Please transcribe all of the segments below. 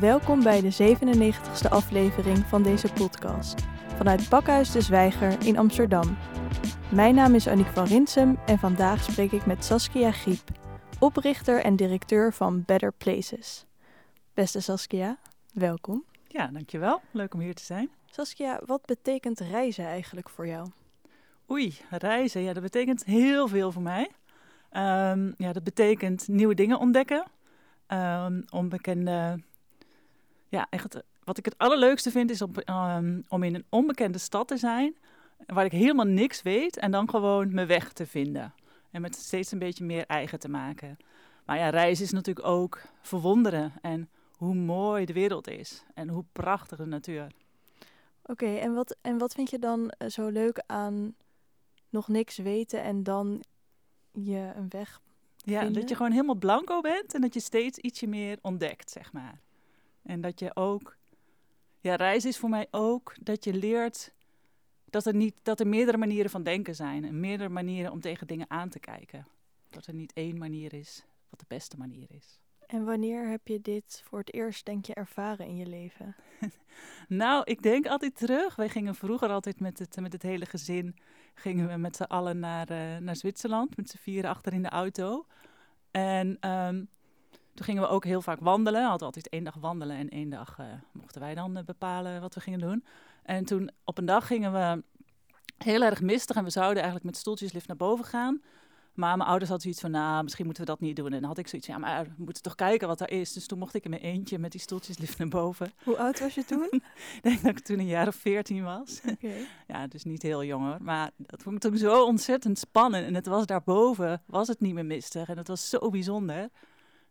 Welkom bij de 97ste aflevering van deze podcast vanuit Pakhuis de Zwijger in Amsterdam. Mijn naam is Aniek van Rinsem en vandaag spreek ik met Saskia Griep, oprichter en directeur van Better Places. Beste Saskia, welkom. Ja, dankjewel. Leuk om hier te zijn. Saskia, wat betekent reizen eigenlijk voor jou? Oei, reizen, ja, dat betekent heel veel voor mij. Ehm, ja, dat betekent nieuwe dingen ontdekken, um, onbekende ja, echt, wat ik het allerleukste vind is om, um, om in een onbekende stad te zijn, waar ik helemaal niks weet, en dan gewoon mijn weg te vinden. En met steeds een beetje meer eigen te maken. Maar ja, reizen is natuurlijk ook verwonderen en hoe mooi de wereld is en hoe prachtig de natuur. Oké, en, wat, en wat vind je dan eh, zo leuk aan nog niks weten en dan je een weg Ja, dat je gewoon helemaal blanco bent en dat je steeds ietsje meer ontdekt, zeg maar. En dat je ook, ja, reizen is voor mij ook dat je leert dat er, niet, dat er meerdere manieren van denken zijn en meerdere manieren om tegen dingen aan te kijken. Dat er niet één manier is wat de beste manier is. En wanneer heb je dit voor het eerst, denk je, ervaren in je leven? nou, ik denk altijd terug. Wij gingen vroeger altijd met het, met het hele gezin, gingen we met z'n allen naar, uh, naar Zwitserland, met z'n vieren achter in de auto. En um, toen gingen we ook heel vaak wandelen. We hadden altijd één dag wandelen en één dag uh, mochten wij dan uh, bepalen wat we gingen doen. En toen op een dag gingen we heel erg mistig en we zouden eigenlijk met stoeltjeslift naar boven gaan. Maar mijn ouders hadden zoiets van, nou, misschien moeten we dat niet doen. En dan had ik zoiets, ja, maar we moeten toch kijken wat er is. Dus toen mocht ik in mijn eentje met die stoeltjeslift naar boven. Hoe oud was je toen? ik denk dat ik toen een jaar of veertien was. Okay. Ja, dus niet heel jong hoor. Maar dat vond ik toen zo ontzettend spannend. En het was daarboven, was het niet meer mistig. En het was zo bijzonder.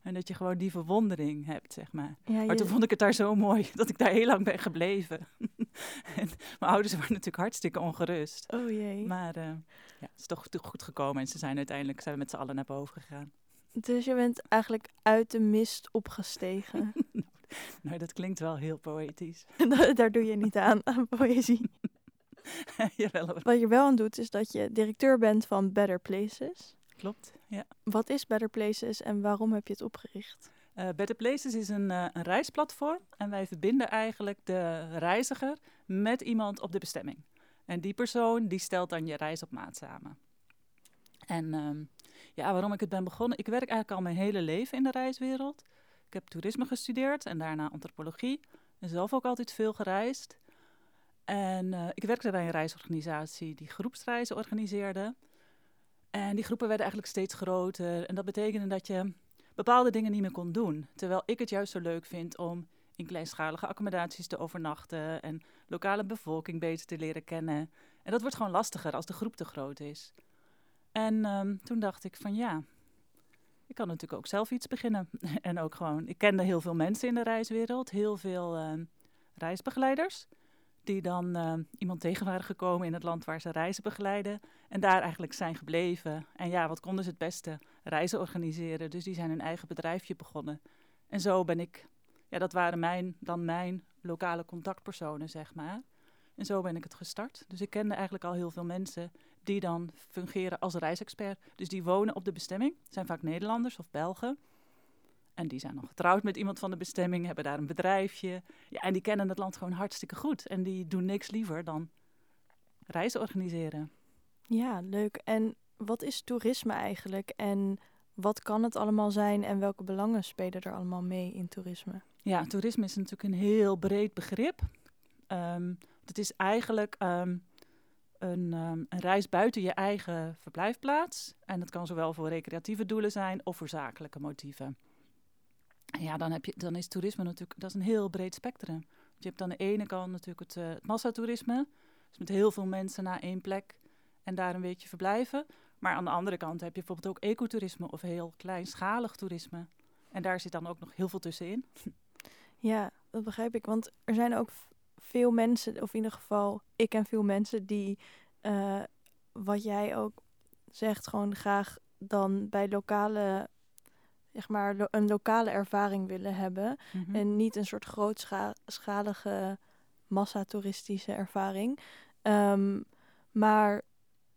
En dat je gewoon die verwondering hebt, zeg maar. Maar toen vond ik het daar zo mooi dat ik daar heel lang ben gebleven. en mijn ouders waren natuurlijk hartstikke ongerust. Oh jee. Maar uh, ja, het is toch goed gekomen en ze zijn uiteindelijk zijn we met z'n allen naar boven gegaan. Dus je bent eigenlijk uit de mist opgestegen. nou, dat klinkt wel heel poëtisch. daar doe je niet aan, aan poëzie. Jawel. Wat je wel aan doet, is dat je directeur bent van Better Places. Klopt, ja. Wat is Better Places en waarom heb je het opgericht? Uh, Better Places is een, uh, een reisplatform en wij verbinden eigenlijk de reiziger met iemand op de bestemming. En die persoon die stelt dan je reis op maat samen. En um, ja, waarom ik het ben begonnen? Ik werk eigenlijk al mijn hele leven in de reiswereld. Ik heb toerisme gestudeerd en daarna antropologie. En zelf ook altijd veel gereisd. En uh, ik werkte bij een reisorganisatie die groepsreizen organiseerde. En die groepen werden eigenlijk steeds groter. En dat betekende dat je bepaalde dingen niet meer kon doen. Terwijl ik het juist zo leuk vind om in kleinschalige accommodaties te overnachten en lokale bevolking beter te leren kennen. En dat wordt gewoon lastiger als de groep te groot is. En um, toen dacht ik van ja, ik kan natuurlijk ook zelf iets beginnen. en ook gewoon, ik kende heel veel mensen in de reiswereld, heel veel uh, reisbegeleiders die dan uh, iemand tegen waren gekomen in het land waar ze reizen begeleiden. En daar eigenlijk zijn gebleven. En ja, wat konden ze het beste? Reizen organiseren. Dus die zijn een eigen bedrijfje begonnen. En zo ben ik, ja, dat waren mijn, dan mijn lokale contactpersonen, zeg maar. En zo ben ik het gestart. Dus ik kende eigenlijk al heel veel mensen die dan fungeren als reisexpert. Dus die wonen op de bestemming, zijn vaak Nederlanders of Belgen. En die zijn nog getrouwd met iemand van de bestemming, hebben daar een bedrijfje. Ja, en die kennen het land gewoon hartstikke goed. En die doen niks liever dan reizen organiseren. Ja, leuk. En wat is toerisme eigenlijk? En wat kan het allemaal zijn en welke belangen spelen er allemaal mee in toerisme? Ja, toerisme is natuurlijk een heel breed begrip. Um, het is eigenlijk um, een, um, een, reis buiten je eigen verblijfplaats. En dat kan zowel voor recreatieve doelen zijn of voor zakelijke motieven. Ja, dan, heb je, dan is toerisme natuurlijk dat is een heel breed spectrum. Je hebt aan de ene kant natuurlijk het, uh, massatoerisme. Dus met heel veel mensen naar één plek en daar een beetje verblijven. Maar aan de andere kant heb je bijvoorbeeld ook ecotourisme of heel kleinschalig toerisme. En daar zit dan ook nog heel veel tussenin. Ja, dat begrijp ik. Want er zijn ook veel mensen, of in ieder geval ik en veel mensen die, uh, wat jij ook zegt, gewoon graag dan bij lokale zeg maar, lo een lokale ervaring willen hebben. Mm -hmm. En niet een soort grootschalige massatoeristische ervaring. Um, maar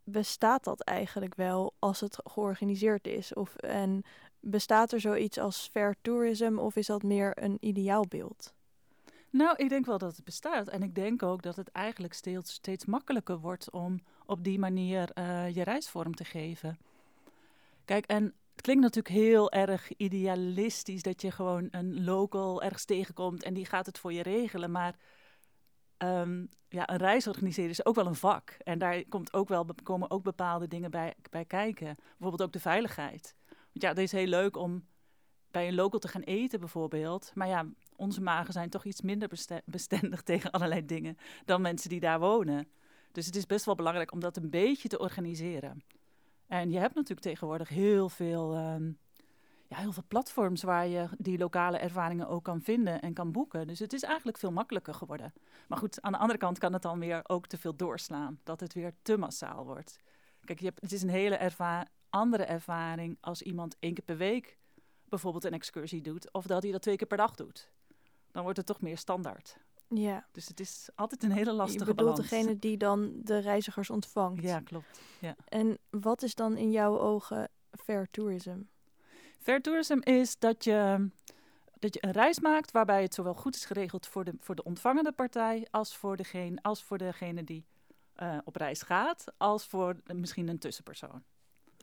bestaat dat eigenlijk wel als het georganiseerd is? Of, en bestaat er zoiets als fair tourism of is dat meer een ideaalbeeld? Nou, ik denk wel dat het bestaat. En ik denk ook dat het eigenlijk steeds, steeds makkelijker wordt om op die manier uh, je reisvorm te geven. Kijk, en het klinkt natuurlijk heel erg idealistisch dat je gewoon een local ergens tegenkomt en die gaat het voor je regelen. Maar um, ja, een reis organiseren is ook wel een vak. En daar komt ook wel, komen ook bepaalde dingen bij, bij kijken. Bijvoorbeeld ook de veiligheid. Want ja, het is heel leuk om bij een local te gaan eten bijvoorbeeld. Maar ja, onze magen zijn toch iets minder bestendig tegen allerlei dingen dan mensen die daar wonen. Dus het is best wel belangrijk om dat een beetje te organiseren. En je hebt natuurlijk tegenwoordig heel veel, um, ja, heel veel platforms waar je die lokale ervaringen ook kan vinden en kan boeken. Dus het is eigenlijk veel makkelijker geworden. Maar goed, aan de andere kant kan het dan weer ook te veel doorslaan. Dat het weer te massaal wordt. Kijk, je hebt, het is een hele andere ervaring als iemand één keer per week bijvoorbeeld een excursie doet. Of dat hij dat twee keer per dag doet. Dan wordt het toch meer standaard. Ja. Dus het is altijd een hele lastige Je bedoelt balans. degene die dan de reizigers ontvangt. Ja, klopt. Ja. En wat is dan in jouw ogen fair tourism? Fair tourism is dat je, dat je een reis maakt waarbij het zowel goed is geregeld voor de, voor de ontvangende partij als voor degene, als voor degene die uh, op reis gaat, als voor misschien een tussenpersoon.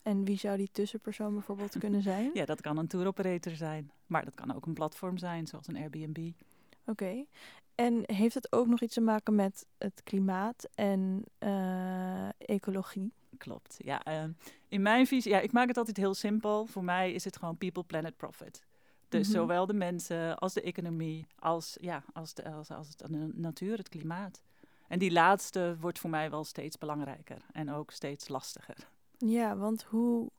En wie zou die tussenpersoon bijvoorbeeld kunnen zijn? ja, dat kan een tour operator zijn, maar dat kan ook een platform zijn, zoals een Airbnb. Oké. En heeft het ook nog iets te maken met het klimaat en uh, ecologie? Klopt, ja. Uh, in mijn visie, ja, ik maak het altijd heel simpel. Voor mij is het gewoon people, planet, profit. Dus Mhm. zowel de mensen als de economie, als, ja, als, de, als, als de natuur, het klimaat. En die laatste wordt voor mij wel steeds belangrijker en ook steeds lastiger. Ja, want hoe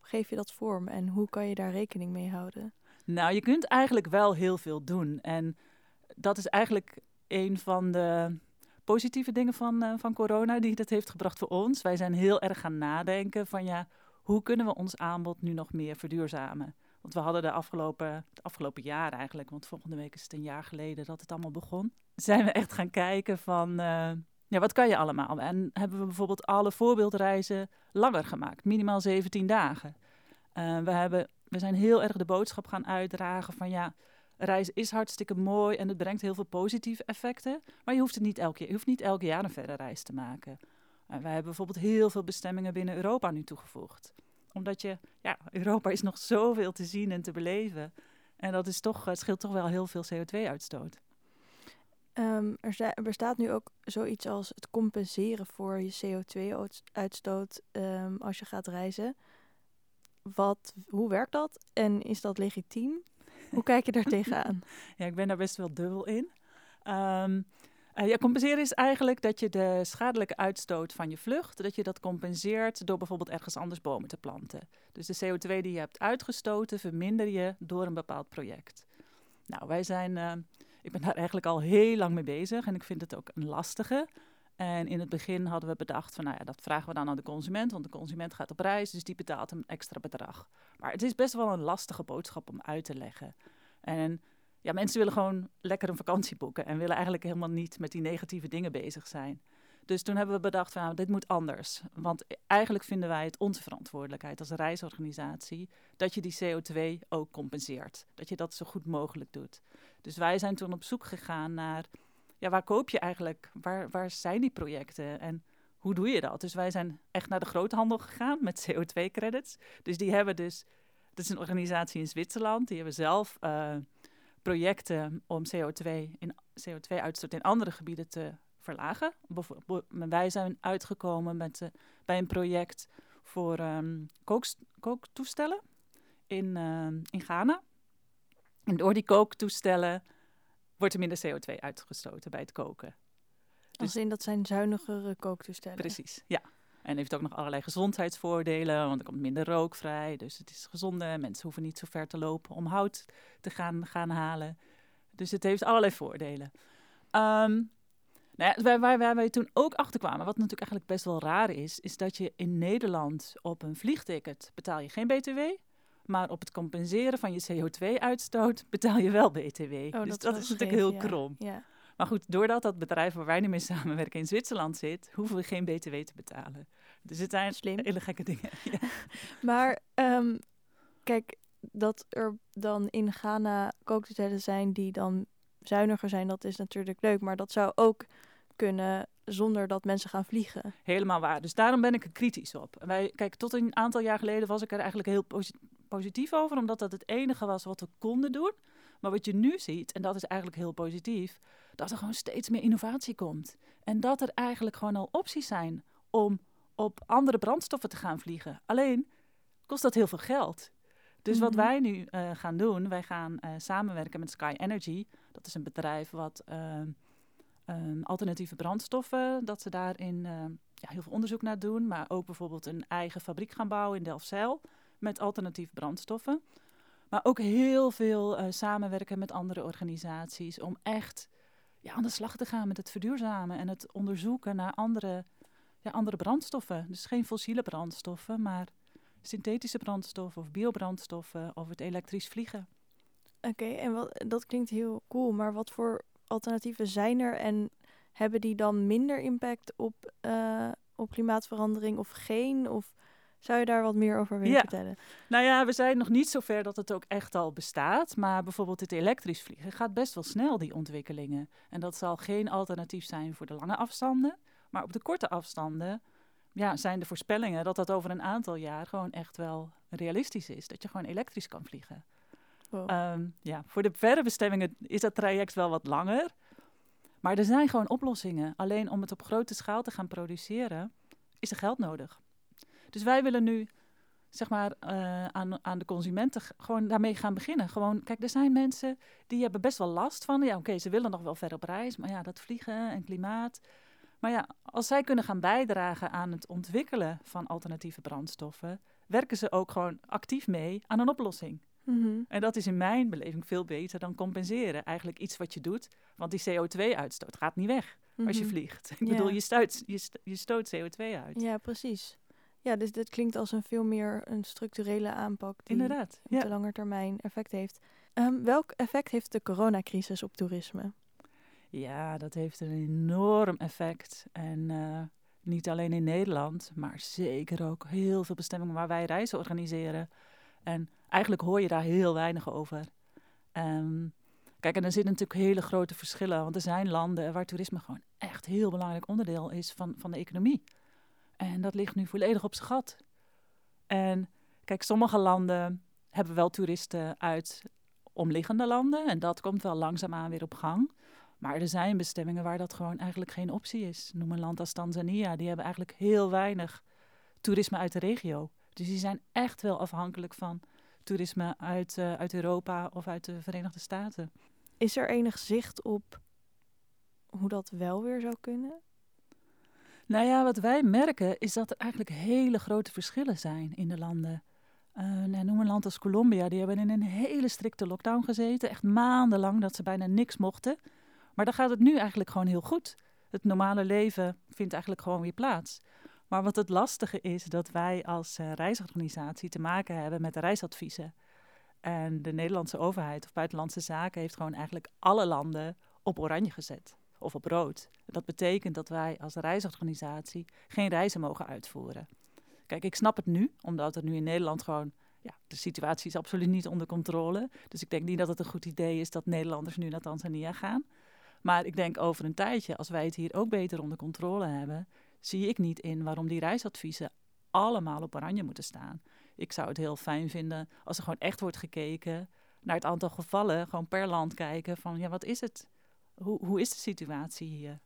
geef je dat vorm en hoe kan je daar rekening mee houden? Nou, je kunt eigenlijk wel heel veel doen. En dat is eigenlijk een van de positieve dingen van, uh, van corona die dat heeft gebracht voor ons. Wij zijn heel erg gaan nadenken van ja, hoe kunnen we ons aanbod nu nog meer verduurzamen? Want we hadden de afgelopen, het afgelopen jaar eigenlijk, want volgende week is het een jaar geleden dat het allemaal begon, zijn we echt gaan kijken van uh, ja, wat kan je allemaal? En hebben we bijvoorbeeld alle voorbeeldreizen langer gemaakt, minimaal 17 dagen. Uh, we, hebben, we zijn heel erg de boodschap gaan uitdragen van ja, reizen is hartstikke mooi en het brengt heel veel positieve effecten. Maar je hoeft, het niet elke, je hoeft niet elk jaar een verre reis te maken. En wij hebben bijvoorbeeld heel veel bestemmingen binnen Europa nu toegevoegd. Omdat je, ja, Europa is nog zoveel te zien en te beleven. En dat is toch, het scheelt toch wel heel veel CO2-uitstoot. Um, er bestaat nu ook zoiets als het compenseren voor je CO2-uitstoot um, als je gaat reizen. Wat, hoe werkt dat en is dat legitiem? Hoe kijk je daar tegenaan? ja, ik ben daar best wel dubbel in. Um, uh, ja, compenseren is eigenlijk dat je de schadelijke uitstoot van je vlucht, dat je dat compenseert door bijvoorbeeld ergens anders bomen te planten. Dus de CO2 die je hebt uitgestoten, verminder je door een bepaald project. Nou, wij zijn, uh, ik ben daar eigenlijk al heel lang mee bezig en ik vind het ook een lastige. En in het begin hadden we bedacht van, nou ja, dat vragen we dan aan de consument, want de consument gaat op reis, dus die betaalt een extra bedrag. Maar het is best wel een lastige boodschap om uit te leggen. En ja, mensen willen gewoon lekker een vakantie boeken en willen eigenlijk helemaal niet met die negatieve dingen bezig zijn. Dus toen hebben we bedacht, van, nou, dit moet anders. Want eigenlijk vinden wij het onze verantwoordelijkheid als reisorganisatie dat je die CO2 ook compenseert. Dat je dat zo goed mogelijk doet. Dus wij zijn toen op zoek gegaan naar, ja, waar koop je eigenlijk, waar, waar zijn die projecten en hoe doe je dat? Dus wij zijn echt naar de groothandel gegaan met CO2-credits. Dus die hebben dus, dat is een organisatie in Zwitserland, die hebben zelf uh, projecten om CO2 in CO2-uitstoot in andere gebieden te verlagen. Bijvoorbeeld, wij zijn uitgekomen met, uh, bij een project voor um, kook, kooktoestellen in, uh, in Ghana. En door die kooktoestellen wordt er minder CO2 uitgestoten bij het koken. Dus in dat zijn zuinigere kooktoestellen. Precies, ja. En heeft ook nog allerlei gezondheidsvoordelen, want er komt minder rook vrij. Dus het is gezonder. Mensen hoeven niet zo ver te lopen om hout te gaan, gaan halen. Dus het heeft allerlei voordelen. Um, nou ja, waar, waar, waar wij toen ook achter kwamen, wat natuurlijk eigenlijk best wel raar is, is dat je in Nederland op een vliegticket betaal je geen BTW. Maar op het compenseren van je CO2-uitstoot betaal je wel BTW. Oh, dus dat, is natuurlijk heel ja. krom. Ja. Maar goed, doordat dat bedrijf waar wij nu mee samenwerken in Zwitserland zit, hoeven we geen BTW te betalen. Dus het zijn Slim. hele gekke dingen. ja. Maar um, kijk, dat er dan in Ghana kooktellen zijn die dan zuiniger zijn, dat is natuurlijk leuk. Maar dat zou ook kunnen zonder dat mensen gaan vliegen. Helemaal waar. Dus daarom ben ik er kritisch op. wij, kijk, tot een aantal jaar geleden was ik er eigenlijk heel positief over, omdat dat het enige was wat we konden doen. Maar wat je nu ziet, en dat is eigenlijk heel positief, dat er gewoon steeds meer innovatie komt. En dat er eigenlijk gewoon al opties zijn om op andere brandstoffen te gaan vliegen. Alleen kost dat heel veel geld. Dus wat mhm. wij nu uh, gaan doen, wij gaan uh, samenwerken met Sky Energy. Dat is een bedrijf wat uh, alternatieve brandstoffen, dat ze daarin ja, heel veel onderzoek naar doen. Maar ook bijvoorbeeld een eigen fabriek gaan bouwen in Delfzijl met alternatieve brandstoffen. Maar ook heel veel samenwerken met andere organisaties om echt ja, aan de slag te gaan met het verduurzamen en het onderzoeken naar andere, ja, andere brandstoffen. Dus geen fossiele brandstoffen, maar synthetische brandstoffen of biobrandstoffen of het elektrisch vliegen. Oké, en wat, dat klinkt heel cool, maar wat voor alternatieven zijn er en hebben die dan minder impact op, uh, op klimaatverandering of geen? Of zou je daar wat meer over willen ja. vertellen? Nou ja, we zijn nog niet zo ver dat het ook echt al bestaat. Maar bijvoorbeeld het elektrisch vliegen gaat best wel snel, die ontwikkelingen. En dat zal geen alternatief zijn voor de lange afstanden. Maar op de korte afstanden ja, zijn de voorspellingen dat dat over een aantal jaar gewoon echt wel realistisch is. Dat je gewoon elektrisch kan vliegen. Ehm, ja, voor de verre bestemmingen is dat traject wel wat langer. Maar er zijn gewoon oplossingen. Alleen om het op grote schaal te gaan produceren, is er geld nodig. Dus wij willen nu, zeg maar, uh, aan, aan de consumenten gewoon daarmee gaan beginnen. Gewoon, kijk, er zijn mensen die hebben best wel last van. Ja, oké, ze willen nog wel ver op reis, maar ja, dat vliegen en klimaat. Maar ja, als zij kunnen gaan bijdragen aan het ontwikkelen van alternatieve brandstoffen, werken ze ook gewoon actief mee aan een oplossing. Mhm. En dat is in mijn beleving veel beter dan compenseren. Eigenlijk iets wat je doet, want die CO2-uitstoot gaat niet weg als je mhm. vliegt. Ik bedoel, je stoot, je, je stoot CO2 uit. Ja, precies. Ja, dus dit klinkt als een veel meer een structurele aanpak die Inderdaad, op de lange termijn effect heeft. Um, welk effect heeft de coronacrisis op toerisme? Ja, dat heeft een enorm effect. En uh, niet alleen in Nederland, maar zeker ook heel veel bestemmingen waar wij reizen organiseren. En eigenlijk hoor je daar heel weinig over. Um, kijk, en er zitten natuurlijk hele grote verschillen. Want er zijn landen waar toerisme gewoon echt heel belangrijk onderdeel is van, van de economie. En dat ligt nu volledig op zijn gat. En kijk, sommige landen hebben wel toeristen uit omliggende landen. En dat komt wel langzaamaan weer op gang. Maar er zijn bestemmingen waar dat gewoon eigenlijk geen optie is. Noem een land als Tanzania. Die hebben eigenlijk heel weinig toerisme uit de regio. Dus die zijn echt wel afhankelijk van toerisme uit, uh, uit Europa of uit de Verenigde Staten. Is er enig zicht op hoe dat wel weer zou kunnen? Nou ja, wat wij merken is dat er eigenlijk hele grote verschillen zijn in de landen. Uh, noem een land als Colombia, die hebben in een hele strikte lockdown gezeten. Echt maandenlang dat ze bijna niks mochten. Maar dan gaat het nu eigenlijk gewoon heel goed. Het normale leven vindt eigenlijk gewoon weer plaats. Maar wat het lastige is, dat wij als uh, reisorganisatie te maken hebben met de reisadviezen. En de Nederlandse overheid of buitenlandse zaken heeft gewoon eigenlijk alle landen op oranje gezet of op rood. Dat betekent dat wij als reisorganisatie geen reizen mogen uitvoeren. Kijk, ik snap het nu, omdat er nu in Nederland gewoon ja, de situatie is absoluut niet onder controle. Dus ik denk niet dat het een goed idee is dat Nederlanders nu naar Tanzania gaan. Maar ik denk over een tijdje, als wij het hier ook beter onder controle hebben, zie ik niet in waarom die reisadviezen allemaal op oranje moeten staan. Ik zou het heel fijn vinden als er gewoon echt wordt gekeken naar het aantal gevallen, gewoon per land kijken van ja, wat is het? Hoe, hoe is de situatie hier?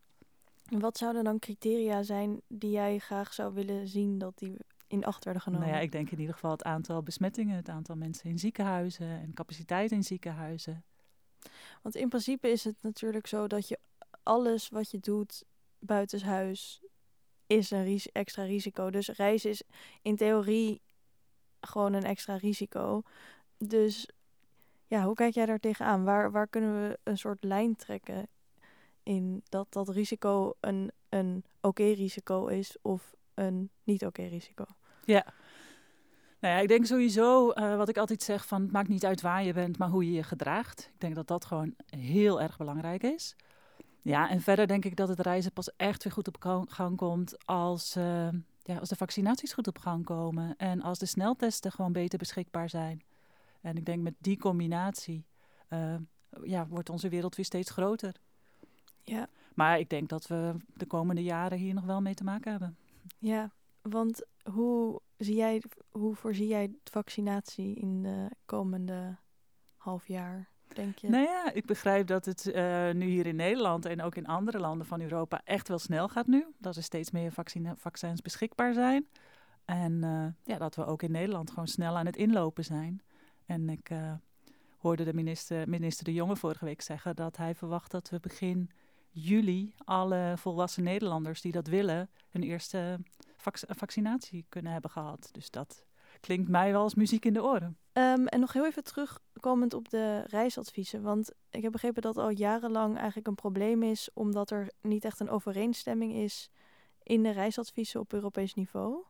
Wat zouden dan criteria zijn die jij graag zou willen zien dat die in acht werden genomen? Nou ja, ik denk in ieder geval het aantal besmettingen, het aantal mensen in ziekenhuizen en capaciteit in ziekenhuizen. Want in principe is het natuurlijk zo dat je alles wat je doet buitenshuis is een extra risico. Dus reizen is in theorie gewoon een extra risico. Dus ja, hoe kijk jij daar tegenaan? Waar, waar kunnen we een soort lijn trekken in dat dat risico een, een oké risico is of een niet oké risico? Ja. Nou ja, ik denk sowieso, uh, wat ik altijd zeg, van het maakt niet uit waar je bent, maar hoe je je gedraagt. Ik denk dat dat gewoon heel erg belangrijk is. Ja, en verder denk ik dat het reizen pas echt weer goed op gang komt als, uh, ja, als de vaccinaties goed op gang komen en als de sneltesten gewoon beter beschikbaar zijn. En ik denk met die combinatie uh, ja, wordt onze wereld weer steeds groter. Ja. Maar ik denk dat we de komende jaren hier nog wel mee te maken hebben. Ja, want hoe, zie jij, hoe voorzie jij de vaccinatie in de komende half jaar? Denk je? Nou ja, ik begrijp dat het uh, nu hier in Nederland en ook in andere landen van Europa echt wel snel gaat nu. Dat er steeds meer vaccins beschikbaar zijn. En uh, ja, dat we ook in Nederland gewoon snel aan het inlopen zijn. En ik uh, hoorde de minister, minister De Jonge vorige week zeggen dat hij verwacht dat we begin juli alle volwassen Nederlanders die dat willen hun eerste vac vaccinatie kunnen hebben gehad. Dus dat klinkt mij wel als muziek in de oren. Um, en nog heel even terugkomend op de reisadviezen. Want ik heb begrepen dat al jarenlang eigenlijk een probleem is, omdat er niet echt een overeenstemming is in de reisadviezen op Europees niveau.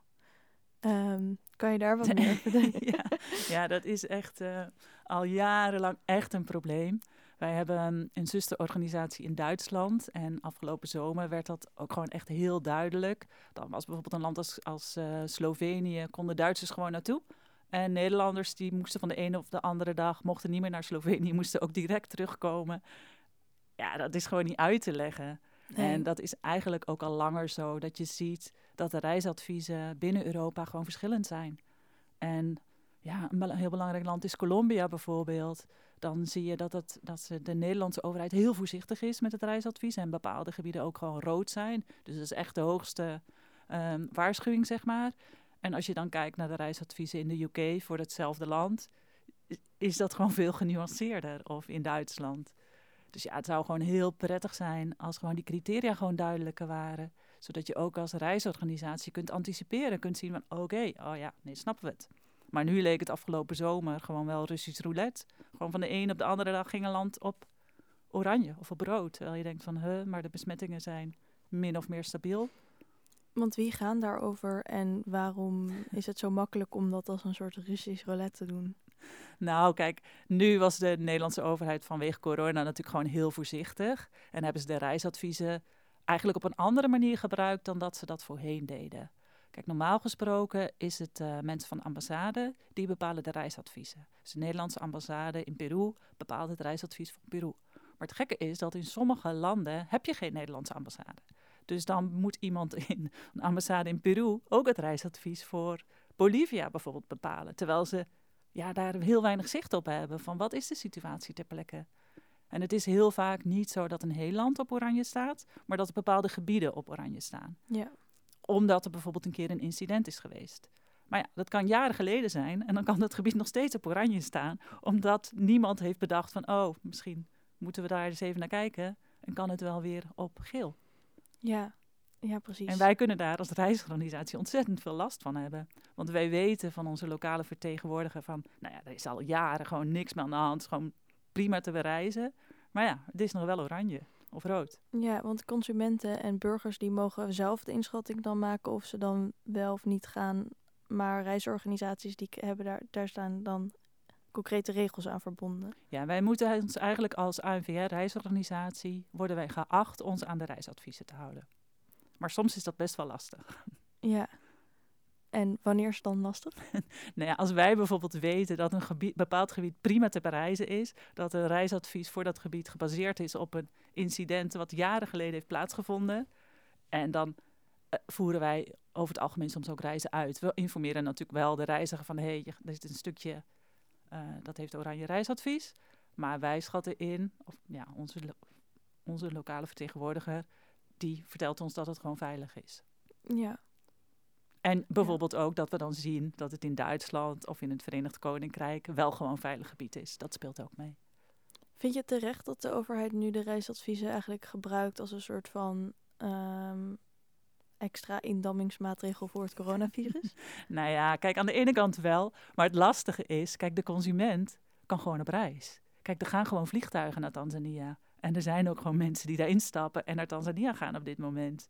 Um, kan je daar wat meer over vertellen? ja, ja, dat is echt uh, al jarenlang echt een probleem. Wij hebben een zusterorganisatie in Duitsland. En afgelopen zomer werd dat ook gewoon echt heel duidelijk. Dan was bijvoorbeeld een land als, als uh, Slovenië, konden Duitsers gewoon naartoe. En Nederlanders die moesten van de ene of de andere dag, mochten niet meer naar Slovenië, moesten ook direct terugkomen. Ja, dat is gewoon niet uit te leggen. En dat is eigenlijk ook al langer zo, dat je ziet dat de reisadviezen binnen Europa gewoon verschillend zijn. En ja, een heel belangrijk land is Colombia bijvoorbeeld. Dan zie je dat, het, dat de Nederlandse overheid heel voorzichtig is met het reisadvies. En bepaalde gebieden ook gewoon rood zijn. Dus dat is echt de hoogste um, waarschuwing, zeg maar. En als je dan kijkt naar de reisadviezen in de UK voor hetzelfde land, is dat gewoon veel genuanceerder. Of in Duitsland. Dus ja, het zou gewoon heel prettig zijn als gewoon die criteria gewoon duidelijker waren. Zodat je ook als reisorganisatie kunt anticiperen, kunt zien van oké, oh ja, nee, snappen we het. Maar nu leek het afgelopen zomer gewoon wel Russisch roulette. Gewoon van de een op de andere dag ging een land op oranje of op rood. Terwijl je denkt van, huh, maar de besmettingen zijn min of meer stabiel. Want wie gaan daarover en waarom is het zo makkelijk om dat als een soort Russisch roulette te doen? Nou, kijk, nu was de Nederlandse overheid vanwege corona natuurlijk gewoon heel voorzichtig. En hebben ze de reisadviezen eigenlijk op een andere manier gebruikt dan dat ze dat voorheen deden. Kijk, normaal gesproken is het uh, mensen van de ambassade die bepalen de reisadviezen. Dus de Nederlandse ambassade in Peru bepaalt het reisadvies van Peru. Maar het gekke is dat in sommige landen heb je geen Nederlandse ambassade. Dus dan moet iemand in een ambassade in Peru ook het reisadvies voor Bolivia bijvoorbeeld bepalen. Terwijl ze ja, daar heel weinig zicht op hebben van wat is de situatie ter plekke. En het is heel vaak niet zo dat een heel land op oranje staat, maar dat bepaalde gebieden op oranje staan. Ja. Omdat er bijvoorbeeld een keer een incident is geweest. Maar ja, dat kan jaren geleden zijn en dan kan dat gebied nog steeds op oranje staan, omdat niemand heeft bedacht van, oh, misschien moeten we daar eens even naar kijken en kan het wel weer op geel. Ja, ja, precies. En wij kunnen daar als reisorganisatie ontzettend veel last van hebben. Want wij weten van onze lokale vertegenwoordiger van, nou ja, er is al jaren gewoon niks meer aan de hand. gewoon prima te bereizen. Maar ja, het is nog wel oranje of rood. Ja, want consumenten en burgers die mogen zelf de inschatting dan maken of ze dan wel of niet gaan. Maar reisorganisaties die hebben daar, daar staan dan concrete regels aan verbonden. Ja, wij moeten ons eigenlijk als ANVR-reisorganisatie worden wij geacht ons aan de reisadviezen te houden. Maar soms is dat best wel lastig. Ja. En wanneer is het dan lastig? nou ja, als wij bijvoorbeeld weten dat een gebied, bepaald gebied prima te bereizen is, dat een reisadvies voor dat gebied gebaseerd is op een incident wat jaren geleden heeft plaatsgevonden, en dan uh, voeren wij over het algemeen soms ook reizen uit. We informeren natuurlijk wel de reiziger van, hé, hey, er is een stukje, uh, dat heeft oranje reisadvies, maar wij schatten in, of ja, onze, lo onze lokale vertegenwoordiger, die vertelt ons dat het gewoon veilig is. Ja. En bijvoorbeeld ja. ook dat we dan zien dat het in Duitsland of in het Verenigd Koninkrijk wel gewoon veilig gebied is. Dat speelt ook mee. Vind je terecht dat de overheid nu de reisadviezen eigenlijk gebruikt als een soort van um, extra indammingsmaatregel voor het coronavirus? nou ja, kijk, aan de ene kant wel. Maar het lastige is, kijk, de consument kan gewoon op reis. Kijk, er gaan gewoon vliegtuigen naar Tanzania. En er zijn ook gewoon mensen die daarin stappen en naar Tanzania gaan op dit moment.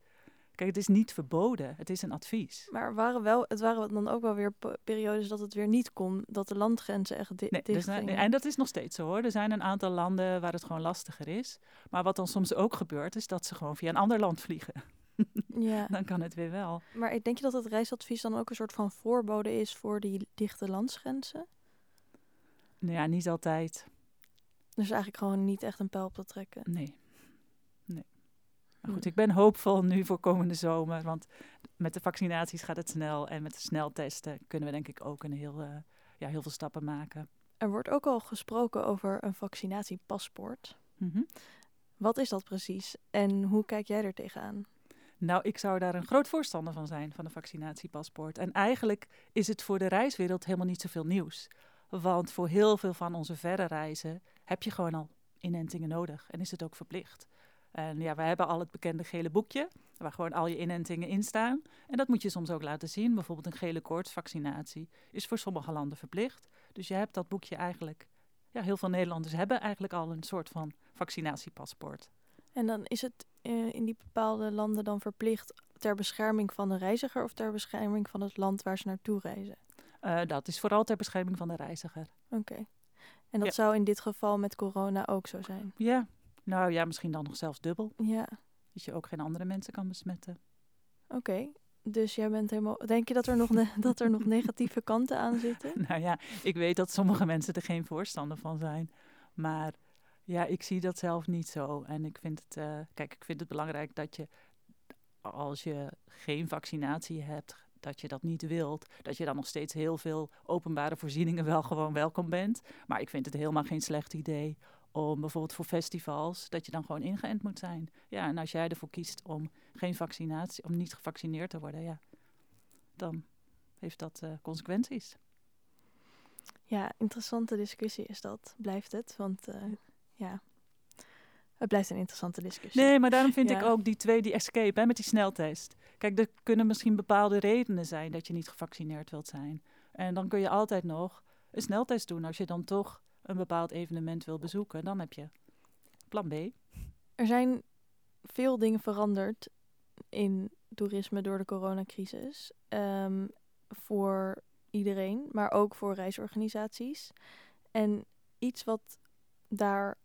Kijk, het is niet verboden, het is een advies. Maar waren wel, het waren dan ook wel weer periodes dat het weer niet kon, dat de landgrenzen echt di nee, dicht dus, gingen. En dat is nog steeds zo hoor. Er zijn een aantal landen waar het gewoon lastiger is. Maar wat dan soms ook gebeurt, is dat ze gewoon via een ander land vliegen. Ja, dan kan het weer wel. maar ik denk je dat het reisadvies dan ook een soort van voorbode is voor die dichte landsgrenzen? Nou ja, niet altijd. Dus eigenlijk gewoon niet echt een pijl op te trekken. Nee. Nee. Maar goed, Hm. ik ben hoopvol nu voor komende zomer. Want met de vaccinaties gaat het snel. En met de sneltesten kunnen we denk ik ook een heel, eh, ja, heel veel stappen maken. Er wordt ook al gesproken over een vaccinatiepaspoort. Mhm. Wat is dat precies en hoe kijk jij er tegenaan? Nou, ik zou daar een groot voorstander van zijn, van een vaccinatiepaspoort. En eigenlijk is het voor de reiswereld helemaal niet zoveel nieuws. Want voor heel veel van onze verre reizen heb je gewoon al inentingen nodig. En is het ook verplicht. En ja, we hebben al het bekende gele boekje, waar gewoon al je inentingen in staan. En dat moet je soms ook laten zien. Bijvoorbeeld een gele koortsvaccinatie is voor sommige landen verplicht. Dus je hebt dat boekje eigenlijk... Ja, heel veel Nederlanders hebben eigenlijk al een soort van vaccinatiepaspoort. En dan is het eh, in die bepaalde landen dan verplicht ter bescherming van de reiziger of ter bescherming van het land waar ze naartoe reizen? Eh, dat is vooral ter bescherming van de reiziger. Oké. En dat Ja. zou in dit geval met corona ook zo zijn? Ja, nou ja, misschien dan nog zelfs dubbel. Ja, Dat je ook geen andere mensen kan besmetten. oké. Dus jij bent helemaal. Denk je dat er nog, dat er nog negatieve kanten aan zitten? Nou ja, ik weet dat sommige mensen er geen voorstander van zijn. Maar ja, ik zie dat zelf niet zo. En ik vind het, eh, kijk, ik vind het belangrijk dat je, als je geen vaccinatie hebt, dat je dat niet wilt. Dat je dan nog steeds heel veel openbare voorzieningen wel gewoon welkom bent. Maar ik vind het helemaal geen slecht idee om bijvoorbeeld voor festivals, dat je dan gewoon ingeënt moet zijn. Ja, en als jij ervoor kiest om geen vaccinatie, om niet gevaccineerd te worden, ja, dan heeft dat eh, consequenties. Ja, interessante discussie is dat. Blijft het? Want eh, ja, het blijft een interessante discussie. Nee, maar daarom vind ik ook die twee, die escape hè, met die sneltest. Kijk, er kunnen misschien bepaalde redenen zijn dat je niet gevaccineerd wilt zijn. En dan kun je altijd nog een sneltest doen als je dan toch een bepaald evenement wil bezoeken. Dan heb je plan B. Er zijn veel dingen veranderd in toerisme door de coronacrisis. Ehm, voor iedereen, maar ook voor reisorganisaties. En iets wat daar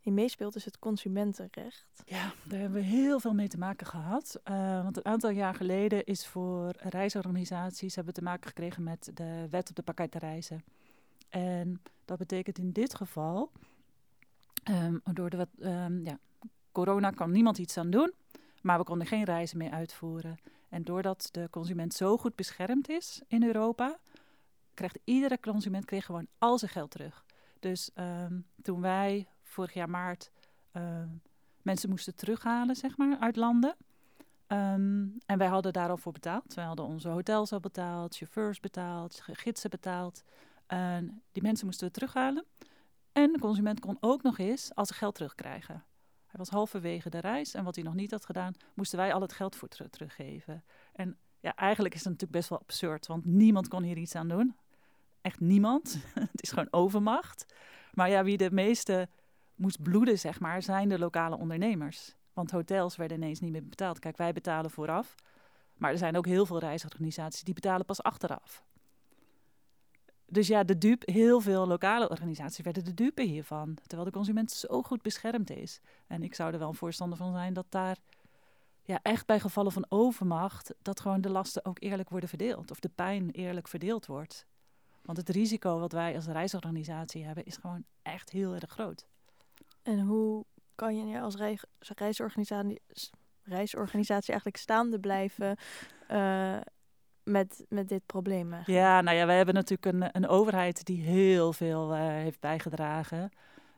in meespeelt is het consumentenrecht. Ja, daar hebben we heel veel mee te maken gehad. Eh, want een aantal jaar geleden is voor reisorganisaties hebben we te maken gekregen met de wet op de pakketreizen. En dat betekent in dit geval, ehm, door de wet, ehm, ja, corona kan niemand iets aan doen, maar we konden geen reizen meer uitvoeren. En doordat de consument zo goed beschermd is in Europa, krijgt iedere consument kreeg gewoon al zijn geld terug. Dus ehm, toen wij vorig jaar maart ehm, mensen moesten terughalen, zeg maar, uit landen. Ehm, en wij hadden daar al voor betaald. Wij hadden onze hotels al betaald, chauffeurs betaald, gidsen betaald. Die mensen moesten we terughalen. En de consument kon ook nog eens al zijn geld terugkrijgen. Hij was halverwege de reis en wat hij nog niet had gedaan, moesten wij al het geld voor teru- teruggeven. En ja, eigenlijk is het natuurlijk best wel absurd, want niemand kon hier iets aan doen. Echt niemand. het is gewoon overmacht. Maar ja, wie de meeste moest bloeden, zeg maar, zijn de lokale ondernemers. Want hotels werden ineens niet meer betaald. Kijk, wij betalen vooraf. Maar er zijn ook heel veel reisorganisaties die betalen pas achteraf. Dus ja, de dupe, heel veel lokale organisaties werden de dupe hiervan. Terwijl de consument zo goed beschermd is. En ik zou er wel een voorstander van zijn dat daar ja, echt bij gevallen van overmacht... dat gewoon de lasten ook eerlijk worden verdeeld. Of de pijn eerlijk verdeeld wordt. Want het risico wat wij als reisorganisatie hebben is gewoon echt heel erg groot. En hoe kan je als rei- als reisorganisatie, reisorganisatie eigenlijk staande blijven eh, met, met dit probleem? Ja, nou ja, wij hebben natuurlijk een, een overheid die heel veel eh, heeft bijgedragen.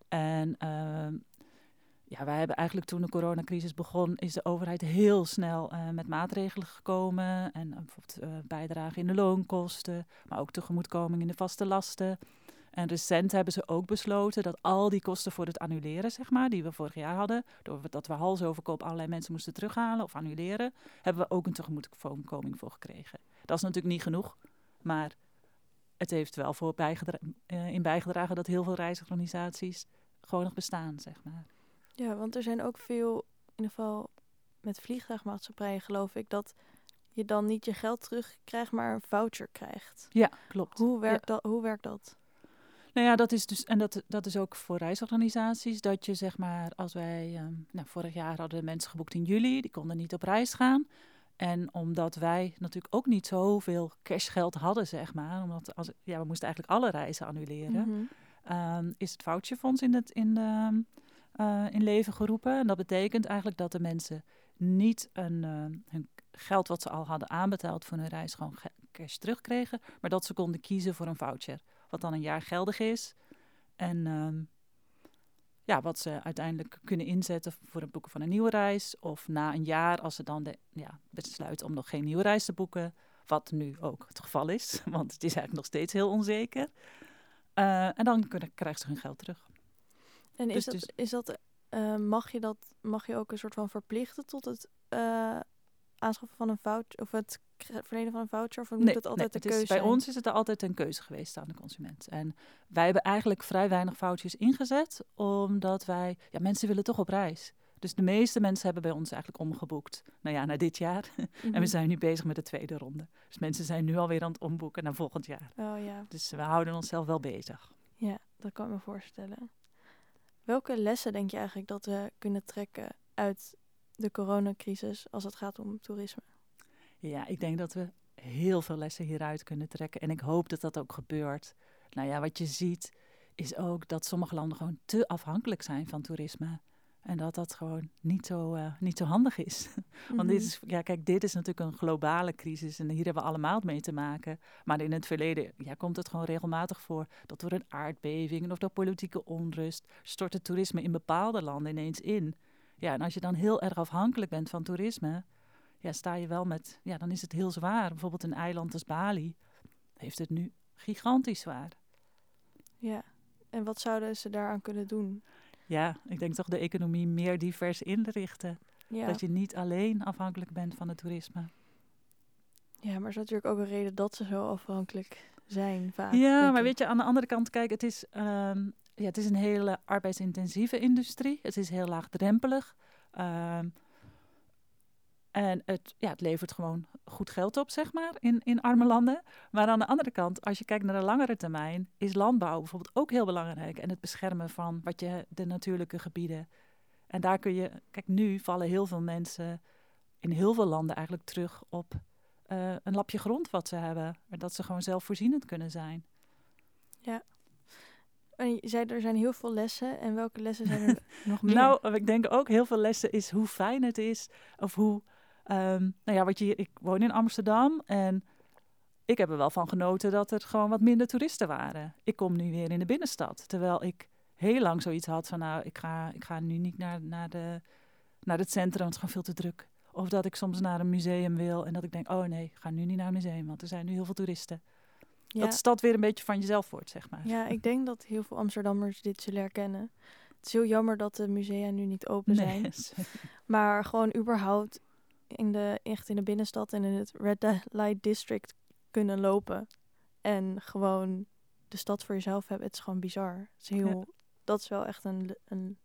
En ehm, ja, wij hebben eigenlijk toen de coronacrisis begon, is de overheid heel snel eh, met maatregelen gekomen. En bijvoorbeeld eh, bijdrage in de loonkosten, maar ook tegemoetkoming in de vaste lasten. En recent hebben ze ook besloten dat al die kosten voor het annuleren, zeg maar, die we vorig jaar hadden, doordat we hals over kop allerlei mensen moesten terughalen of annuleren, hebben we ook een tegemoetkoming voor gekregen. Dat is natuurlijk niet genoeg, maar het heeft wel voor bijgedra- eh, in bijgedragen dat heel veel reisorganisaties gewoon nog bestaan, zeg maar. Ja, want er zijn ook veel, in ieder geval met vliegtuigmaatschappijen geloof ik, dat je dan niet je geld terugkrijgt, maar een voucher krijgt. Ja, klopt. Hoe werkt, dat, hoe werkt dat? Nou ja, dat is dus, en dat, dat is ook voor reisorganisaties, dat je zeg maar, als wij, ehm, nou, vorig jaar hadden de mensen geboekt in juli, die konden niet op reis gaan. En omdat wij natuurlijk ook niet zoveel cashgeld hadden, zeg maar, omdat als, ja, we moesten eigenlijk alle reizen annuleren, ehm, is het voucherfonds in, het, in, de, eh, in leven geroepen. En dat betekent eigenlijk dat de mensen niet een, eh, hun geld wat ze al hadden aanbetaald voor hun reis gewoon ge- cash terugkregen, maar dat ze konden kiezen voor een voucher, wat dan een jaar geldig is. En ehm, ja, wat ze uiteindelijk kunnen inzetten voor het boeken van een nieuwe reis. Of na een jaar, als ze dan de, ja, besluiten om nog geen nieuwe reis te boeken. Wat nu ook het geval is, want het is eigenlijk nog steeds heel onzeker. Eh, en dan kunnen, krijgen ze hun geld terug. En is Dus- dat, dus- is dat eh, mag, je dat, mag je ook een soort van verplichten tot het eh, aanschaffen van een voucher of het verlenen van een voucher? Of moet het altijd de is- keuze bij ons is het er altijd een keuze geweest aan de consument. En wij hebben eigenlijk vrij weinig vouchers ingezet, omdat wij, ja, mensen willen toch op reis. Dus de meeste mensen hebben bij ons eigenlijk omgeboekt. Nou ja, naar dit jaar. En Mhm. we zijn nu bezig met de tweede ronde. Dus mensen zijn nu alweer aan het omboeken naar volgend jaar. Oh ja. Dus we houden onszelf wel bezig. ja, dat kan ik me voorstellen. Welke lessen denk je eigenlijk dat we kunnen trekken uit de coronacrisis als het gaat om toerisme? Ja, ik denk dat we heel veel lessen hieruit kunnen trekken. En ik hoop dat dat ook gebeurt. Nou ja, wat je ziet is ook dat sommige landen gewoon te afhankelijk zijn van toerisme. En dat dat gewoon niet zo, eh, niet zo handig is. Want dit Mhm. is, ja, kijk, dit is natuurlijk een globale crisis en hier hebben we allemaal mee te maken. Maar in het verleden ja, komt het gewoon regelmatig voor dat door een aardbeving of door politieke onrust stort het toerisme in bepaalde landen ineens in. Ja, en als je dan heel erg afhankelijk bent van toerisme, ja, sta je wel met, ja, dan is het heel zwaar. Bijvoorbeeld een eiland als Bali heeft het nu gigantisch zwaar. Ja. En wat zouden ze daaraan kunnen doen? Ja, ik denk toch de economie meer divers inrichten. Ja, Dat je niet alleen afhankelijk bent van het toerisme. ja maar is natuurlijk ook een reden dat ze zo afhankelijk zijn vaak. Ja, maar weet je, aan de andere kant, kijk, het is, ehm, ja, het is een hele arbeidsintensieve industrie. Het is heel laagdrempelig. Ehm, en het, ja, het levert gewoon goed geld op, zeg maar, in, in arme landen. Maar aan de andere kant, als je kijkt naar de langere termijn, is landbouw bijvoorbeeld ook heel belangrijk. En het beschermen van wat je, de natuurlijke gebieden. En daar kun je, kijk, nu vallen heel veel mensen in heel veel landen eigenlijk terug op eh, een lapje grond wat ze hebben. En dat ze gewoon zelfvoorzienend kunnen zijn. En je zei, er zijn heel veel lessen. En welke lessen zijn er nog meer? Nou, ik denk ook heel veel lessen is hoe fijn het is. Of hoe, ehm, nou ja, wat je, ik woon in Amsterdam en ik heb er wel van genoten dat er gewoon wat minder toeristen waren. Ik kom nu weer in de binnenstad, terwijl ik heel lang zoiets had van, nou, ik ga, ik ga nu niet naar, naar, de, naar het centrum, want het is gewoon veel te druk. Of dat ik soms naar een museum wil en dat ik denk, oh nee, ik ga nu niet naar een museum, want er zijn nu heel veel toeristen. Ja. Dat de stad weer een beetje van jezelf wordt, zeg maar. ja, ik denk dat heel veel Amsterdammers dit zullen herkennen. Het is heel jammer dat de musea nu niet open zijn. Nee, Maar gewoon überhaupt in de, echt in de binnenstad en in het Red Light District kunnen lopen. En gewoon de stad voor jezelf hebben. Het is gewoon bizar. Het is heel, Dat is wel echt een, een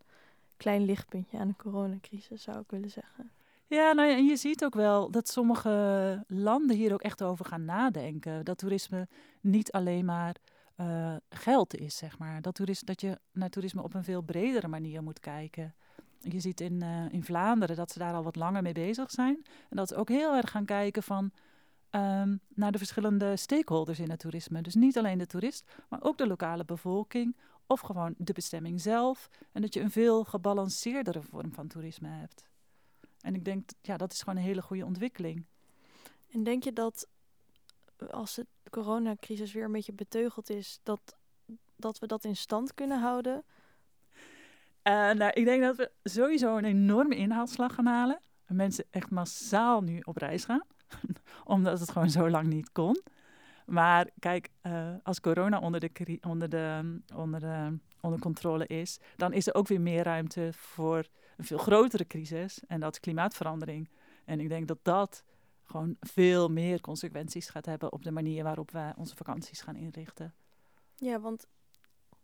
klein lichtpuntje aan de coronacrisis, zou ik willen zeggen. Ja, nou ja, en je ziet ook wel dat sommige landen hier ook echt over gaan nadenken. Dat toerisme niet alleen maar eh, geld is, zeg maar. Dat, toeris, dat je naar toerisme op een veel bredere manier moet kijken. Je ziet in, eh, in Vlaanderen dat ze daar al wat langer mee bezig zijn. En dat ze ook heel erg gaan kijken van, ehm, naar de verschillende stakeholders in het toerisme. Dus niet alleen de toerist, maar ook de lokale bevolking. Of gewoon de bestemming zelf. En dat je een veel gebalanceerdere vorm van toerisme hebt. En ik denk, ja, dat is gewoon een hele goede ontwikkeling. En denk je dat als de coronacrisis weer een beetje beteugeld is, dat, dat we dat in stand kunnen houden? Uh, nou, ik denk dat we sowieso een enorme inhaalslag gaan halen. En mensen echt massaal nu op reis gaan. Omdat het gewoon zo lang niet kon. Maar kijk, uh, als corona onder de, onder, de, onder, de, onder controle is, dan is er ook weer meer ruimte voor een veel grotere crisis. En dat is klimaatverandering. En ik denk dat dat gewoon veel meer consequenties gaat hebben op de manier waarop wij onze vakanties gaan inrichten. Ja, want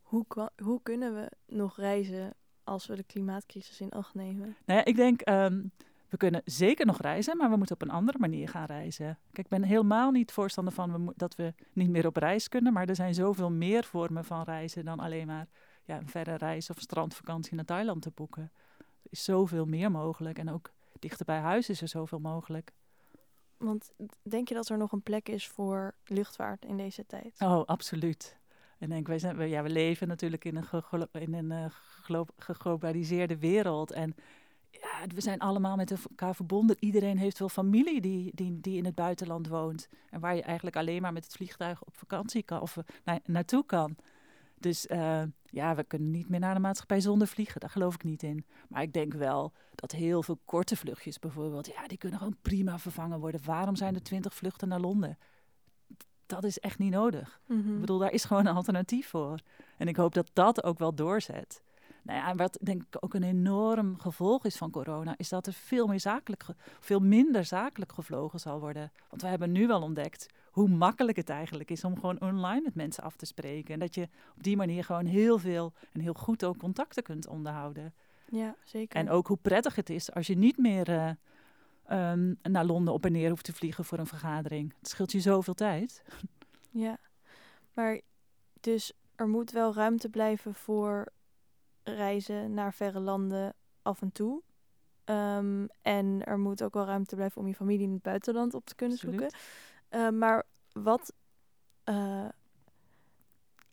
hoe, hoe kunnen we nog reizen als we de klimaatcrisis in acht nemen? Nou ja, ik denk, um, we kunnen zeker nog reizen, maar we moeten op een andere manier gaan reizen. Kijk, ik ben helemaal niet voorstander van dat we niet meer op reis kunnen, maar er zijn zoveel meer vormen van reizen dan alleen maar ja, een verre reis of strandvakantie naar Thailand te boeken. Is zoveel meer mogelijk en ook dichter bij huis is er zoveel mogelijk. Want denk je dat er nog een plek is voor luchtvaart in deze tijd? Oh, absoluut. En denk, wij zijn, ja, we leven natuurlijk in een, in een uh, geglobaliseerde wereld. En ja, we zijn allemaal met elkaar verbonden. Iedereen heeft wel familie die, die, die in het buitenland woont. En waar je eigenlijk alleen maar met het vliegtuig op vakantie kan of uh, naartoe kan. Dus uh, ja, we kunnen niet meer naar de maatschappij zonder vliegen. Daar geloof ik niet in. Maar ik denk wel dat heel veel korte vluchtjes bijvoorbeeld, ja, die kunnen gewoon prima vervangen worden. Waarom zijn er twintig vluchten naar Londen? Dat is echt niet nodig. Ik Mhm. bedoel, daar is gewoon een alternatief voor. En ik hoop dat dat ook wel doorzet. Nou ja, wat denk ik ook een enorm gevolg is van corona, is dat er veel, meer zakelijk veel minder zakelijk gevlogen zal worden. Want we hebben nu wel ontdekt hoe makkelijk het eigenlijk is om gewoon online met mensen af te spreken. En dat je op die manier gewoon heel veel en heel goed ook contacten kunt onderhouden. Ja, zeker. En ook hoe prettig het is als je niet meer eh, ehm, naar Londen op en neer hoeft te vliegen voor een vergadering. Het scheelt je zoveel tijd. Ja, maar dus er moet wel ruimte blijven voor reizen naar verre landen af en toe. Ehm, en er moet ook wel ruimte blijven om je familie in het buitenland op te kunnen Absoluut. zoeken. Eh, maar wat, eh,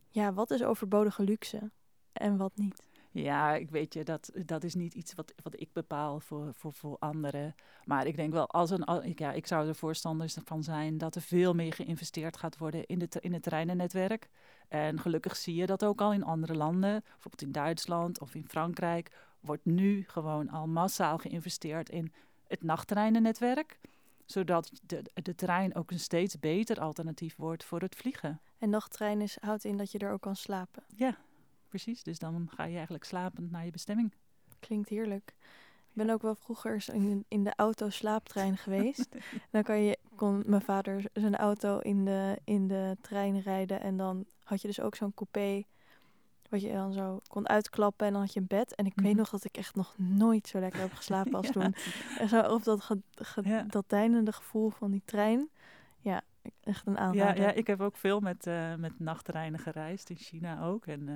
ja, wat is overbodige luxe en wat niet? Ja, ik weet je, dat, dat is niet iets wat, wat ik bepaal voor, voor, voor anderen. Maar ik denk wel, als een, ja, ik zou er voorstander van zijn dat er veel meer geïnvesteerd gaat worden in, de, in het treinennetwerk. En gelukkig zie je dat ook al in andere landen, bijvoorbeeld in Duitsland of in Frankrijk, wordt nu gewoon al massaal geïnvesteerd in het nachttreinennetwerk. Zodat de, de trein ook een steeds beter alternatief wordt voor het vliegen. En nachttrein is, houdt in dat je er ook kan slapen. Precies, dus dan ga je eigenlijk slapend naar je bestemming. Klinkt heerlijk. Ik ben ook wel vroeger in, in de auto-slaaptrein geweest. dan kan je, kon mijn vader zijn auto in de, in de trein rijden. En dan had je dus ook zo'n coupé. Wat je dan zo kon uitklappen en dan had je een bed. En ik weet Mhm. nog dat ik echt nog nooit zo lekker heb geslapen als Ja. toen. En zo op dat, ge, ge- Ja. dat deinende gevoel van die trein. Ja, echt een Ja, aanrader. ja, ik heb ook veel met, eh, met nachttreinen gereisd, in China ook. En eh,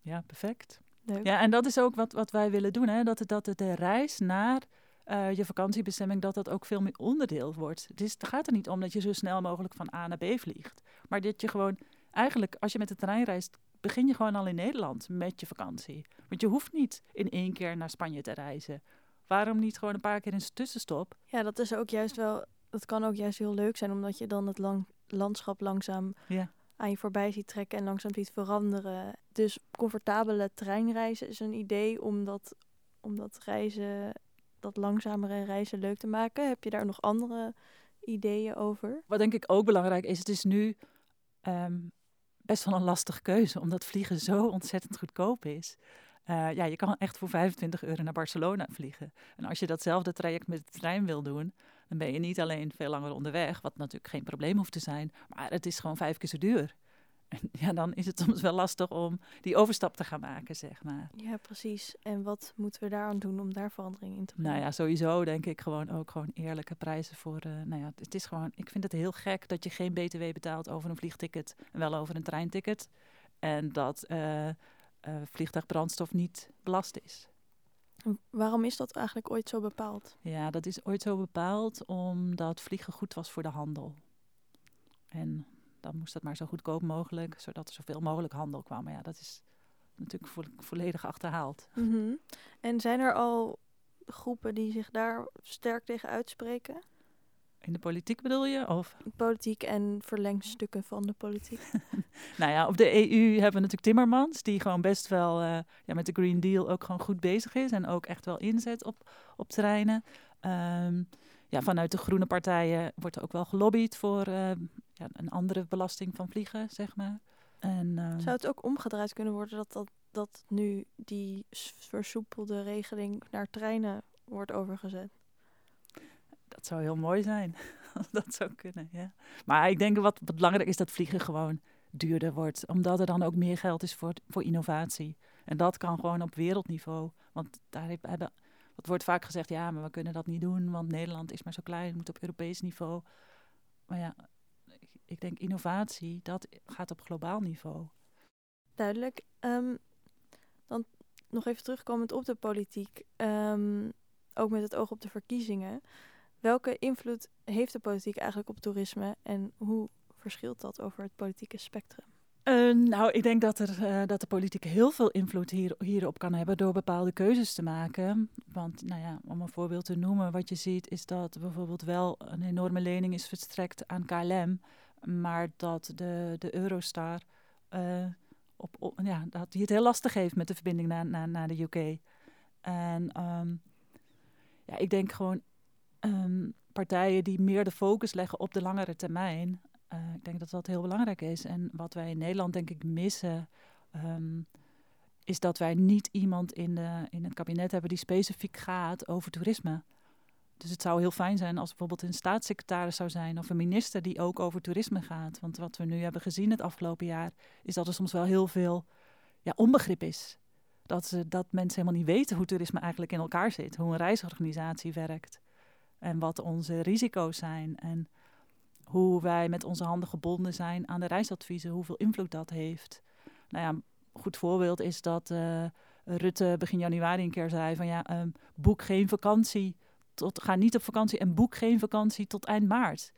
ja, perfect. Leuk. Ja, en dat is ook wat, wat wij willen doen, hè? Dat, dat de reis naar eh, je vakantiebestemming, dat dat ook veel meer onderdeel wordt. Het, is, het gaat er niet om dat je zo snel mogelijk van A naar B vliegt. Maar dat je gewoon, eigenlijk als je met de trein reist, begin je gewoon al in Nederland met je vakantie. Want je hoeft niet in één keer naar Spanje te reizen. Waarom niet gewoon een paar keer een tussenstop? Ja, dat is ook juist wel. Dat kan ook juist heel leuk zijn, omdat je dan het lang, landschap langzaam Ja. aan je voorbij ziet trekken en langzaam ziet veranderen. Dus comfortabele treinreizen is een idee om dat, om dat reizen, dat langzamere reizen leuk te maken. Heb je daar nog andere ideeën over? Wat denk ik ook belangrijk is, het is nu ehm, best wel een lastige keuze, omdat vliegen zo ontzettend goedkoop is. Eh, ja, je kan echt voor 25 euro naar Barcelona vliegen. En als je datzelfde traject met de trein wil doen, dan ben je niet alleen veel langer onderweg, wat natuurlijk geen probleem hoeft te zijn, maar het is gewoon vijf keer zo duur. En ja, dan is het soms wel lastig om die overstap te gaan maken, zeg maar. Ja, precies. En wat moeten we daaraan doen om daar verandering in te brengen? Nou ja, sowieso denk ik gewoon ook gewoon eerlijke prijzen voor. eh, nou ja, het is gewoon. Ik vind het heel gek dat je geen BTW betaalt over een vliegticket en wel over een treinticket. En dat eh, eh, vliegtuigbrandstof niet belast is. Waarom is dat eigenlijk ooit zo bepaald? Ja, dat is ooit zo bepaald omdat vliegen goed was voor de handel. En dan moest dat maar zo goedkoop mogelijk, zodat er zoveel mogelijk handel kwam. Maar ja, dat is natuurlijk vo- volledig achterhaald. Mhm. En zijn er al groepen die zich daar sterk tegen uitspreken? In de politiek bedoel je? Of Politiek en verlengstukken van de politiek. Nou ja, op de EU hebben we natuurlijk Timmermans, die gewoon best wel eh, ja, met de Green Deal ook gewoon goed bezig is en ook echt wel inzet op, op terreinen. Ehm, ja, vanuit de groene partijen wordt er ook wel gelobbyd voor eh, ja, een andere belasting van vliegen, zeg maar. En, ehm, Zou het ook omgedraaid kunnen worden dat, dat, dat nu die versoepelde regeling naar treinen wordt overgezet? Dat zou heel mooi zijn. als dat zou kunnen, ja. Maar ik denk wat, wat belangrijk is dat vliegen gewoon duurder wordt. Omdat er dan ook meer geld is voor, voor innovatie. En dat kan gewoon op wereldniveau. Want daar heb- hebben Het wordt vaak gezegd, ja, maar we kunnen dat niet doen, want Nederland is maar zo klein, het moet op Europees niveau. Maar ja, ik, denk innovatie, dat gaat op globaal niveau. Duidelijk. Ehm, dan nog even terugkomend op de politiek, ehm, ook met het oog op de verkiezingen. Welke invloed heeft de politiek eigenlijk op toerisme en hoe verschilt dat over het politieke spectrum? Uh, nou, ik denk dat, er, uh, dat de politiek heel veel invloed hier, hierop kan hebben door bepaalde keuzes te maken. Want, nou ja, om een voorbeeld te noemen, wat je ziet is dat bijvoorbeeld wel een enorme lening is verstrekt aan KLM, maar dat de, de Eurostar uh, op, ja, dat hij het heel lastig heeft met de verbinding naar, naar, de UK. En um, ja, ik denk gewoon um, partijen die meer de focus leggen op de langere termijn. Uh, ik denk dat dat heel belangrijk is. En wat wij in Nederland denk ik missen, um, is dat wij niet iemand in, de, in het kabinet hebben die specifiek gaat over toerisme. Dus het zou heel fijn zijn als bijvoorbeeld een staatssecretaris zou zijn of een minister die ook over toerisme gaat. Want wat we nu hebben gezien het afgelopen jaar, is dat er soms wel heel veel ja, onbegrip is. Dat, ze, dat mensen helemaal niet weten hoe toerisme eigenlijk in elkaar zit, hoe een reisorganisatie werkt en wat onze risico's zijn en hoe wij met onze handen gebonden zijn aan de reisadviezen, hoeveel invloed dat heeft. Nou ja, een goed voorbeeld is dat uh, Rutte begin januari een keer zei van ja, um, boek geen vakantie, tot, ga niet op vakantie en boek geen vakantie tot eind maart.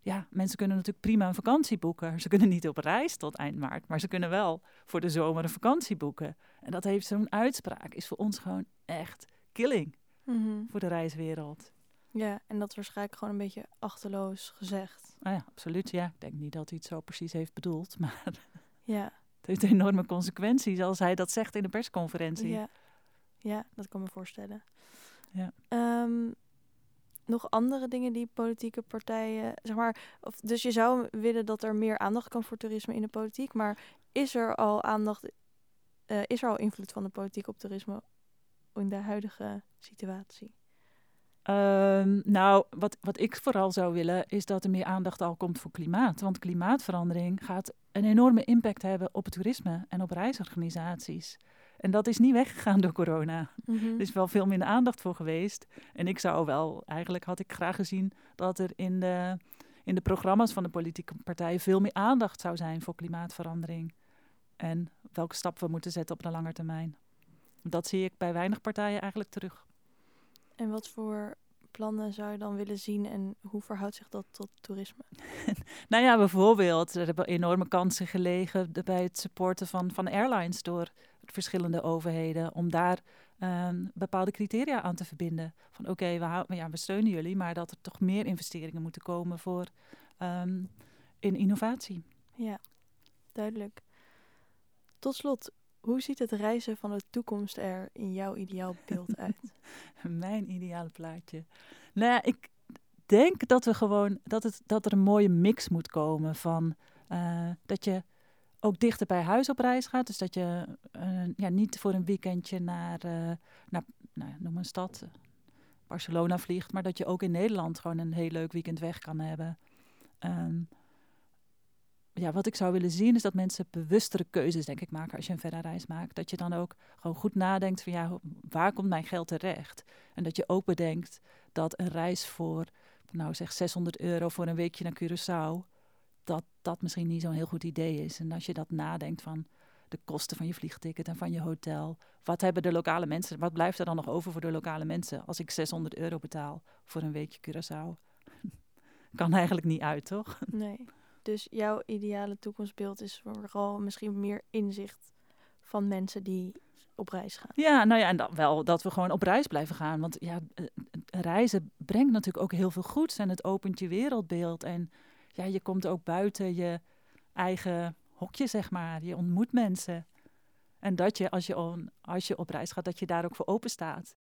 Ja, mensen kunnen natuurlijk prima een vakantie boeken. Ze kunnen niet op reis tot eind maart, maar ze kunnen wel voor de zomer een vakantie boeken. En dat heeft zo'n uitspraak, is voor ons gewoon echt killing mm -hmm. voor de reiswereld. Ja, en dat is waarschijnlijk gewoon een beetje achterloos gezegd. Ah ja, absoluut. Ja, ik denk niet dat hij het zo precies heeft bedoeld, maar ja. het heeft enorme consequenties als hij dat zegt in een persconferentie. Ja, ja dat kan me voorstellen. Ja. Um, nog andere dingen die politieke partijen, zeg maar, of, dus je zou willen dat er meer aandacht kan voor toerisme in de politiek, maar is er al aandacht, uh, is er al invloed van de politiek op toerisme in de huidige situatie? Um, nou, wat, wat ik vooral zou willen, is dat er meer aandacht al komt voor klimaat. Want klimaatverandering gaat een enorme impact hebben op het toerisme en op reisorganisaties. En dat is niet weggegaan door corona. Mm -hmm. Er is wel veel minder aandacht voor geweest. En ik zou wel, eigenlijk had ik graag gezien dat er in de, in de programma's van de politieke partijen veel meer aandacht zou zijn voor klimaatverandering. En welke stap we moeten zetten op de lange termijn. Dat zie ik bij weinig partijen eigenlijk terug. En wat voor plannen zou je dan willen zien en hoe verhoudt zich dat tot toerisme? nou ja, bijvoorbeeld, er hebben enorme kansen gelegen bij het supporten van, van airlines door verschillende overheden om daar um, bepaalde criteria aan te verbinden. Van oké, okay, we, ja, we steunen jullie, maar dat er toch meer investeringen moeten komen voor um, in innovatie. Ja, duidelijk. Tot slot, hoe ziet het reizen van de toekomst er in jouw ideaal beeld uit? Mijn ideale plaatje. Nou ja, ik denk dat we gewoon dat, het, dat er een mooie mix moet komen van uh, dat je ook dichter bij huis op reis gaat. Dus dat je uh, ja, niet voor een weekendje naar, uh, naar nou, noem een stad, Barcelona vliegt, maar dat je ook in Nederland gewoon een heel leuk weekend weg kan hebben. Um, ja, wat ik zou willen zien is dat mensen bewustere keuzes, denk ik, maken als je een verre reis maakt. Dat je dan ook gewoon goed nadenkt van ja, waar komt mijn geld terecht? En dat je ook bedenkt dat een reis voor, nou zeg 600 euro voor een weekje naar Curaçao, dat dat misschien niet zo'n heel goed idee is. En als je dat nadenkt van de kosten van je vliegticket en van je hotel. Wat hebben de lokale mensen, wat blijft er dan nog over voor de lokale mensen als ik 600 euro betaal voor een weekje Curaçao? kan eigenlijk niet uit, toch? Nee. Dus jouw ideale toekomstbeeld is vooral misschien meer inzicht van mensen die op reis gaan. Ja, nou ja, en dan wel dat we gewoon op reis blijven gaan. Want ja, eh, reizen brengt natuurlijk ook heel veel goeds en het opent je wereldbeeld. En ja, je komt ook buiten je eigen hokje, zeg maar. Je ontmoet mensen. En dat je als, je on, als je op reis gaat, dat je daar ook voor open staat.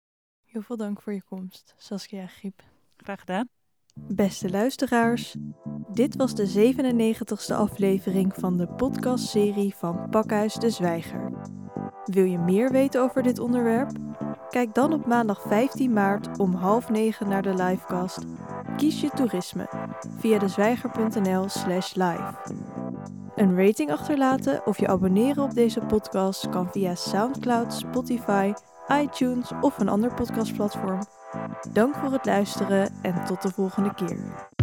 Heel veel dank voor je komst, Saskia Griep. Graag gedaan. Beste luisteraars, dit was de 97ste aflevering van de podcastserie van Pakhuis de Zwijger. Wil je meer weten over dit onderwerp? Kijk dan op maandag 15 maart om half negen naar de livecast Kies je toerisme via dezwijger.nl slash live. Een rating achterlaten of je abonneren op deze podcast kan via Soundcloud, Spotify iTunes of een ander podcastplatform. Dank voor het luisteren en tot de volgende keer.